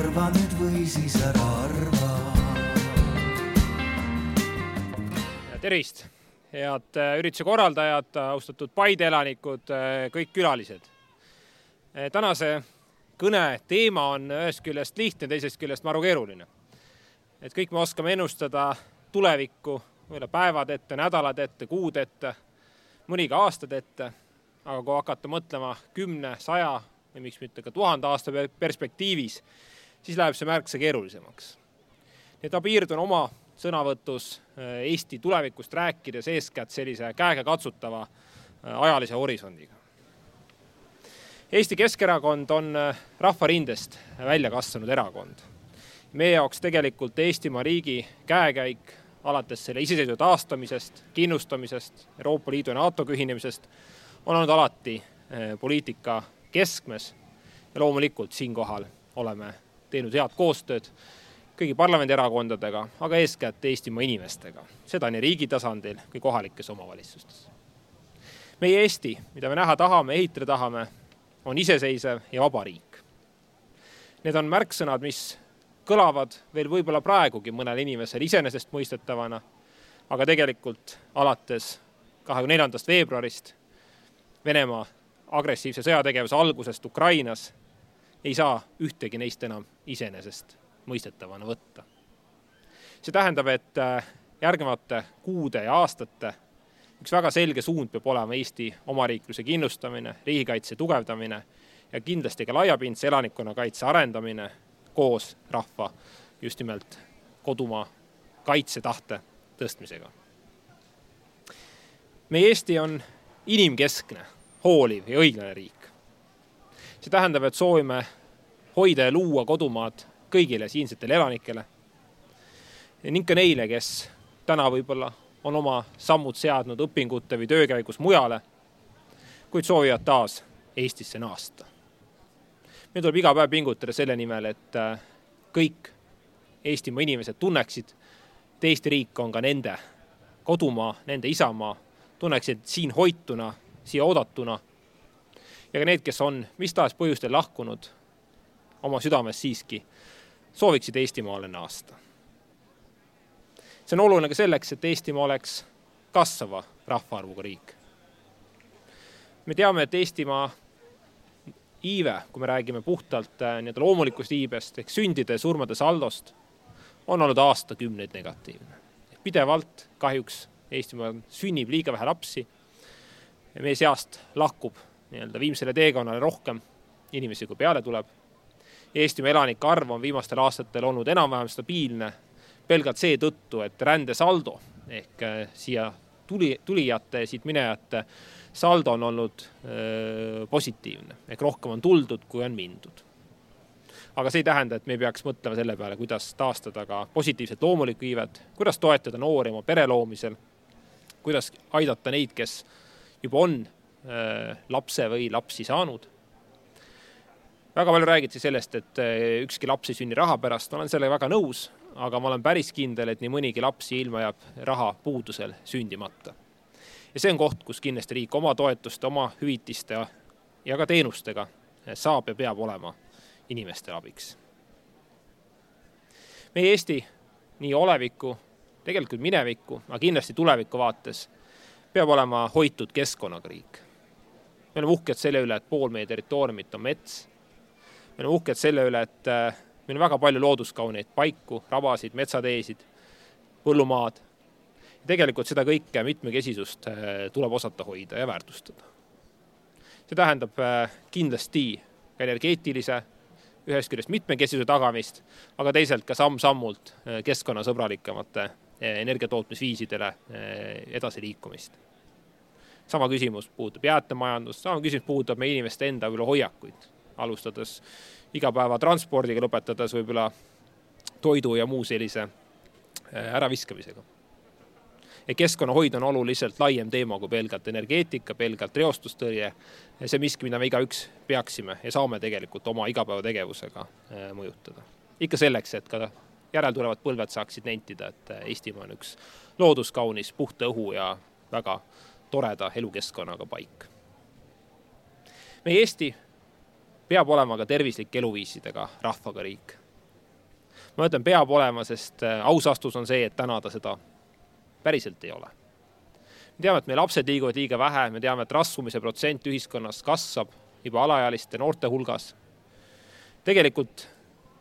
arva nüüd või siis ära arva. tervist, head äh, ürituse korraldajad, austatud Paide elanikud, äh, kõik külalised. Äh, tänase kõne teema on ühest küljest lihtne, teisest küljest maru keeruline. et kõik me oskame ennustada tulevikku, võib-olla päevad ette, nädalad ette, kuud ette, mõni ka aastad ette, aga kui hakata mõtlema kümne, saja või miks mitte ka tuhande aasta perspektiivis, siis läheb see märksa keerulisemaks. nii et ma piirdun oma sõnavõtus Eesti tulevikust rääkides eeskätt sellise käegakatsutava ajalise horisondiga. Eesti Keskerakond on rahvarindest välja kasvanud erakond. meie jaoks tegelikult Eestimaa riigi käekäik alates selle iseseisva taastamisest, kindlustamisest, Euroopa Liidu ja NATO-ga ühinemisest on olnud alati poliitika keskmes ja loomulikult siinkohal oleme teinud head koostööd kõigi parlamendierakondadega, aga eeskätt Eestimaa inimestega, seda nii riigi tasandil kui kohalikes omavalitsustes. meie Eesti, mida me näha tahame, ehitada tahame, on iseseisev ja vaba riik. Need on märksõnad, mis kõlavad veel võib-olla praegugi mõnele inimesele iseenesestmõistetavana, aga tegelikult alates kahekümne neljandast veebruarist Venemaa agressiivse sõjategevuse algusest Ukrainas ei saa ühtegi neist enam iseenesestmõistetavana võtta. see tähendab, et järgnevate kuude ja aastate üks väga selge suund peab olema Eesti omariikluse kindlustamine, riigikaitse tugevdamine ja kindlasti ka laiapindse elanikkonnakaitse arendamine koos rahva just nimelt kodumaa kaitsetahte tõstmisega. meie Eesti on inimkeskne hooliv ja õiglane riik. See tähendab, et soovime hoida ja luua kodumaad kõigile siinsetele elanikele ning ka neile, kes täna võib-olla on oma sammud seadnud õpingute või töö käigus mujale, kuid soovivad taas Eestisse naasta. meil tuleb iga päev pingutada selle nimel, et kõik Eestimaa inimesed tunneksid, et Eesti riik on ka nende kodumaa, nende isamaa, tunneksid siin hoituna siia oodatuna. Ja ka need, kes on mis tahes põhjustel lahkunud, oma südames siiski sooviksid Eestimaale naasta. see on oluline ka selleks, et Eestimaa oleks kasvava rahvaarvuga riik. me teame, et Eestimaa iive, kui me räägime puhtalt nii-öelda loomulikust iibest ehk sündide ja surmade saldost, on olnud aastakümneid negatiivne. pidevalt kahjuks Eestimaal sünnib liiga vähe lapsi meie seast lahkub nii-öelda viimsele teekonnale rohkem inimesi, kui peale tuleb. Eestimaa elanike arv on viimastel aastatel olnud enam-vähem stabiilne pelgalt seetõttu, et rändesaldo ehk siia tuli, tulijate, siit minejate saldo on olnud öö, positiivne ehk rohkem on tuldud, kui on mindud. aga see ei tähenda, et me ei peaks mõtlema selle peale, kuidas taastada ka positiivset loomulikku iivet, kuidas toetada noori oma pere loomisel, kuidas aidata neid, kes juba on äh, lapse või lapsi saanud. väga palju räägiti sellest, et äh, ükski laps ei sünni raha pärast, ma olen sellega väga nõus, aga ma olen päris kindel, et nii mõnigi laps ilma jääb raha puudusel sündimata. ja see on koht, kus kindlasti riik oma toetuste, oma hüvitiste ja ka teenustega saab ja peab olema inimestele abiks. meie Eesti nii oleviku, tegelikult mineviku, aga kindlasti tuleviku vaates peab olema hoitud keskkonnaga riik. Me oleme uhked selle üle, et pool meie territooriumit on mets. me oleme uhked selle üle, et meil on väga palju looduskauneid paiku, rabasid, metsateesid, põllumaad. tegelikult seda kõike mitmekesisust tuleb osata hoida ja väärtustada. see tähendab kindlasti ka energeetilise ühest küljest mitmekesisuse tagamist, aga teisalt ka samm-sammult keskkonnasõbralikumate energiatootmisviisidele edasiliikumist. Sama küsimus puudutab jäätmemajandust, sama küsimus puudutab meie inimeste enda võib-olla hoiakuid, alustades igapäevatranspordiga, lõpetades võib-olla toidu ja muu sellise äraviskamisega. keskkonnahoid on oluliselt laiem teema kui pelgalt energeetika, pelgalt reostustõrje. see on miski, mida me igaüks peaksime ja saame tegelikult oma igapäevategevusega mõjutada. ikka selleks, et ka järeltulevad põlved saaksid nentida, et Eestimaa on üks looduskaunis, puhta õhu ja väga toreda elukeskkonnaga paik. meie Eesti peab olema ka tervislike eluviisidega rahvaga riik. ma ütlen, peab olema, sest äh, aus vastus on see, et täna ta seda päriselt ei ole. me teame, et meie lapsed liiguvad liiga vähe, me teame, et rasvumise protsent ühiskonnas kasvab juba alaealiste noorte hulgas. tegelikult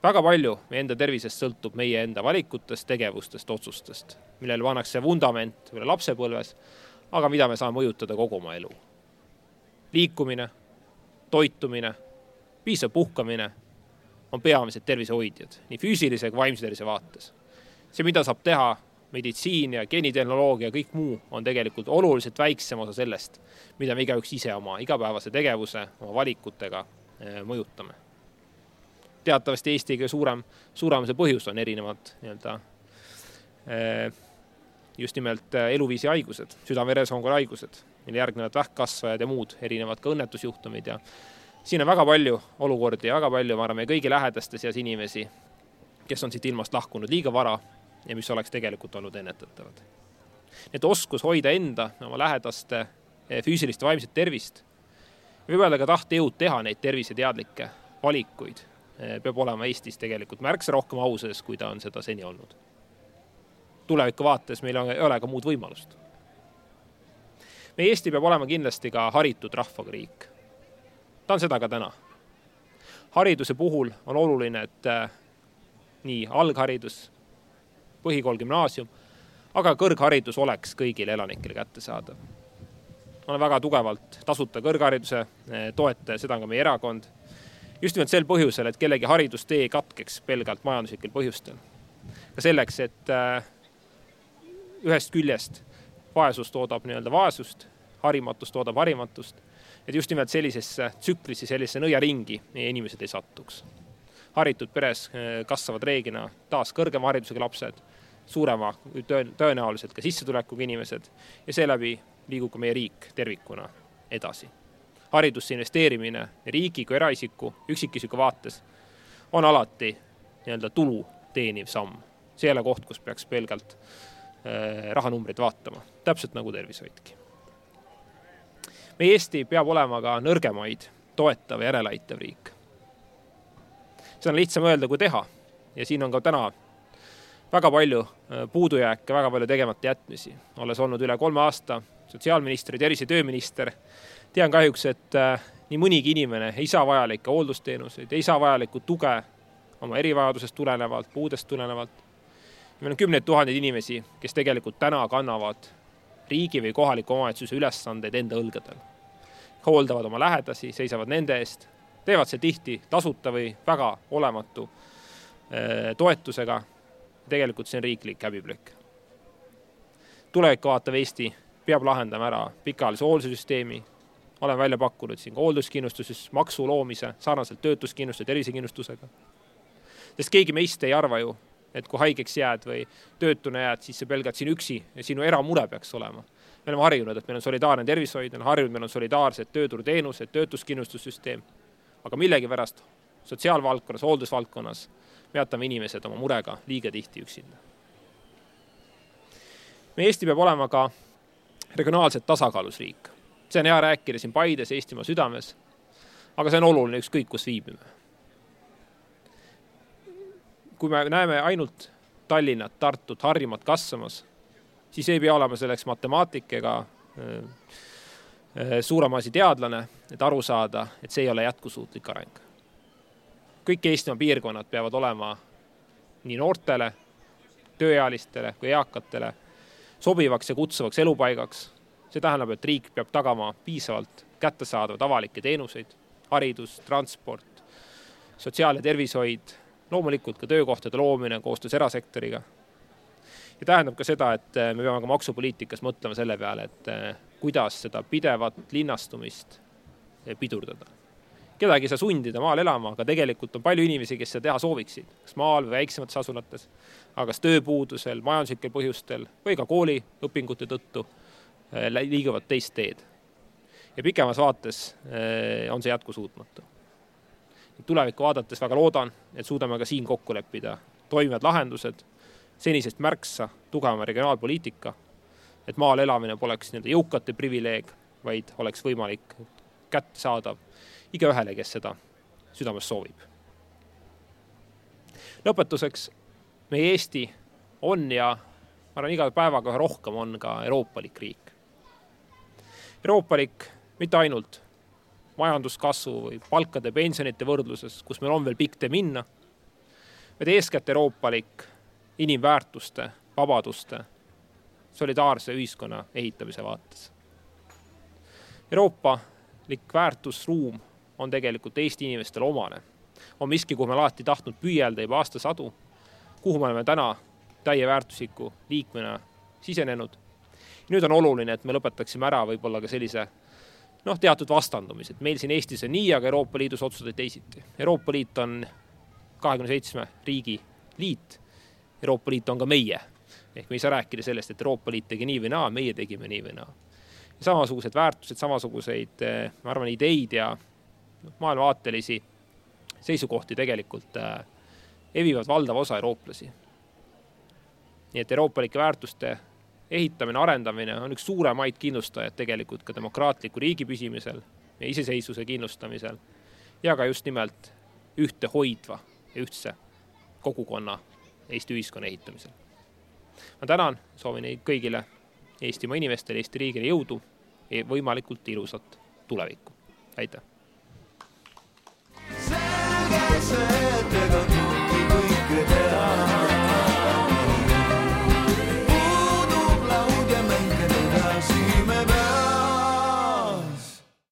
väga palju meie enda tervisest sõltub meie enda valikutest, tegevustest, otsustest, millele pannakse vundament võib-olla lapsepõlves, aga mida me saame mõjutada kogu oma elu. liikumine, toitumine, piisav puhkamine on peamised tervisehoidjad nii füüsilise kui vaimse tervise vaates. see, mida saab teha meditsiin ja geenitehnoloogia ja kõik muu, on tegelikult oluliselt väiksem osa sellest, mida me igaüks ise oma igapäevase tegevuse, oma valikutega eh, mõjutame. teatavasti Eesti kõige suurem suremuse põhjus on erinevad nii-öelda eh, just nimelt eh, eluviisi haigused, südame-veresoonkonna haigused, mille järgnevad vähkkasvajad ja muud erinevad ka õnnetusjuhtumid ja siin on väga palju olukordi ja väga palju, ma arvan, meie kõigi lähedaste seas inimesi, kes on siit ilmast lahkunud liiga vara ja mis oleks tegelikult olnud ennetatavad. nii et oskus hoida enda, oma lähedaste eh, füüsilist ja vaimset tervist, võib öelda ka tahtejõud teha neid terviseteadlikke valikuid, eh, peab olema Eestis tegelikult märksa rohkem au sees, kui ta on seda seni olnud. Tuleviku vaates meil on, ei ole ka muud võimalust. meie Eesti peab olema kindlasti ka haritud rahvaga riik ta on seda ka täna. hariduse puhul on oluline, et äh, nii algharidus, põhikool, gümnaasium, aga kõrgharidus oleks kõigile elanikele kättesaadav. olen väga tugevalt tasuta kõrghariduse äh, toetaja, seda on ka meie erakond. just nimelt sel põhjusel, et kellegi haridustee ei katkeks pelgalt majanduslikel põhjustel. ka selleks, et äh, ühest küljest vaesus toodab nii-öelda vaesust, harimatus toodab harimatust et just nimelt sellisesse tsüklisse, sellisesse nõiaringi meie inimesed ei satuks. haritud peres eh, kasvavad reeglina taas kõrgema haridusega lapsed, suurema tõenäoliselt ka sissetulekuga inimesed ja seeläbi liigub ka meie riik tervikuna edasi. haridusse investeerimine riigi kui eraisiku, üksikisiku vaates on alati nii-öelda tulu teeniv samm. see ei ole koht, kus peaks pelgalt äh, rahanumbreid vaatama, täpselt nagu tervishoidki meie Eesti peab olema ka nõrgemaid toetav ja järeleaitav riik. seda on lihtsam öelda kui teha ja siin on ka täna väga palju äh, puudujääke, väga palju tegemata jätmisi. olles olnud üle kolme aasta sotsiaalminister ja tervise- ja tööminister, tean kahjuks, et äh, nii mõnigi inimene ei saa vajalikke hooldusteenuseid, ei saa vajalikku tuge oma erivajadusest tulenevalt, puudest tulenevalt. Meil on kümneid tuhandeid inimesi, kes tegelikult täna kannavad riigi või kohaliku omavalitsuse ülesandeid enda õlgadel. hooldavad oma lähedasi, seisavad nende eest, teevad see tihti tasuta või väga olematu äh, toetusega. tegelikult see on riiklik häbiplekk. tulevikku vaatav Eesti peab lahendama ära pikaajalise hooldussüsteemi, olen välja pakkunud siin ka hoolduskindlustuses maksu loomise sarnaselt töötuskindlustuse, tervisekindlustusega. sest keegi meist ei arva ju, et kui haigeks jääd või töötuna jääd, siis see pelgalt sinu üksi ja sinu eramure peaks olema. me oleme harjunud, et meil on solidaarne tervishoid, oleme harjunud, meil on solidaarsed tööturuteenused, töötuskindlustussüsteem, aga millegipärast sotsiaalvaldkonnas, hooldusvaldkonnas me jätame inimesed oma murega liiga tihti üksinda. meie Eesti peab olema ka regionaalselt tasakaalus riik. see on hea rääkida siin Paides, Eestimaa südames, aga see on oluline ükskõik, kus viibime kui me näeme ainult Tallinnat, Tartut, Harjumaad kasvamas, siis ei pea olema selleks matemaatik ega äh, äh, suurem asi teadlane, et aru saada, et see ei ole jätkusuutlik areng. kõik Eestimaa piirkonnad peavad olema nii noortele, tööealistele kui eakatele sobivaks ja kutsuvaks elupaigaks. see tähendab, et riik peab tagama piisavalt kättesaadavad avalikke teenuseid, haridus, transport, sotsiaal- ja tervishoid loomulikult ka töökohtade loomine koostöös erasektoriga. ja tähendab ka seda, et äh, me peame ka maksupoliitikas mõtlema selle peale, et äh, kuidas seda pidevat linnastumist äh, pidurdada. kedagi ei saa sundida maal elama, aga tegelikult on palju inimesi, kes seda teha sooviksid, kas maal või väiksemates asulates, aga kas tööpuudusel, majanduslikel põhjustel või ka kooliõpingute tõttu liiguvad teist teed. ja pikemas vaates on see jätkusuutmatu tulevikku vaadates väga loodan, et suudame ka siin kokku leppida toimivad lahendused, senisest märksa tugevama regionaalpoliitika, et maal elamine poleks nii-öelda jõukate privileeg, vaid oleks võimalik kättesaadav igaühele, kes seda südames soovib. lõpetuseks, meie Eesti on ja ma arvan, iga päevaga üha rohkem on ka euroopalik riik. euroopalik mitte ainult majanduskasvu või palkade, pensionite võrdluses, kus meil on veel pikk tee minna, vaid eeskätt euroopalik inimväärtuste, vabaduste, solidaarse ühiskonna ehitamise vaates. euroopalik väärtusruum on tegelikult Eesti inimestele omane. on miski, kuhu me oleme alati tahtnud püüelda juba aastasadu, kuhu me oleme täna täieväärtusliku liikmena sisenenud. nüüd on oluline, et me lõpetaksime ära võib-olla ka sellise noh, teatud vastandumised. meil siin Eestis on nii, aga Euroopa Liidus otsustati teisiti. Euroopa Liit on kahekümne seitsme riigi liit. Euroopa Liit on ka meie. ehk me ei saa rääkida sellest, et Euroopa Liit tegi nii või naa, meie tegime nii või naa. samasugused väärtused, samasuguseid, eh, ma arvan, ideid ja noh, maailmavaatelisi seisukohti tegelikult äh, evivad valdav osa eurooplasi. nii et euroopalike väärtuste ehitamine, arendamine on üks suuremaid kindlustajaid tegelikult ka demokraatliku riigi püsimisel, meie iseseisvuse kindlustamisel ja ka just nimelt ühte hoidva ja ühtse kogukonna Eesti ühiskonna ehitamisel. ma tänan, soovin kõigile Eestimaa inimestele, Eesti riigile jõudu ja võimalikult ilusat tulevikku. aitäh! selge see tee.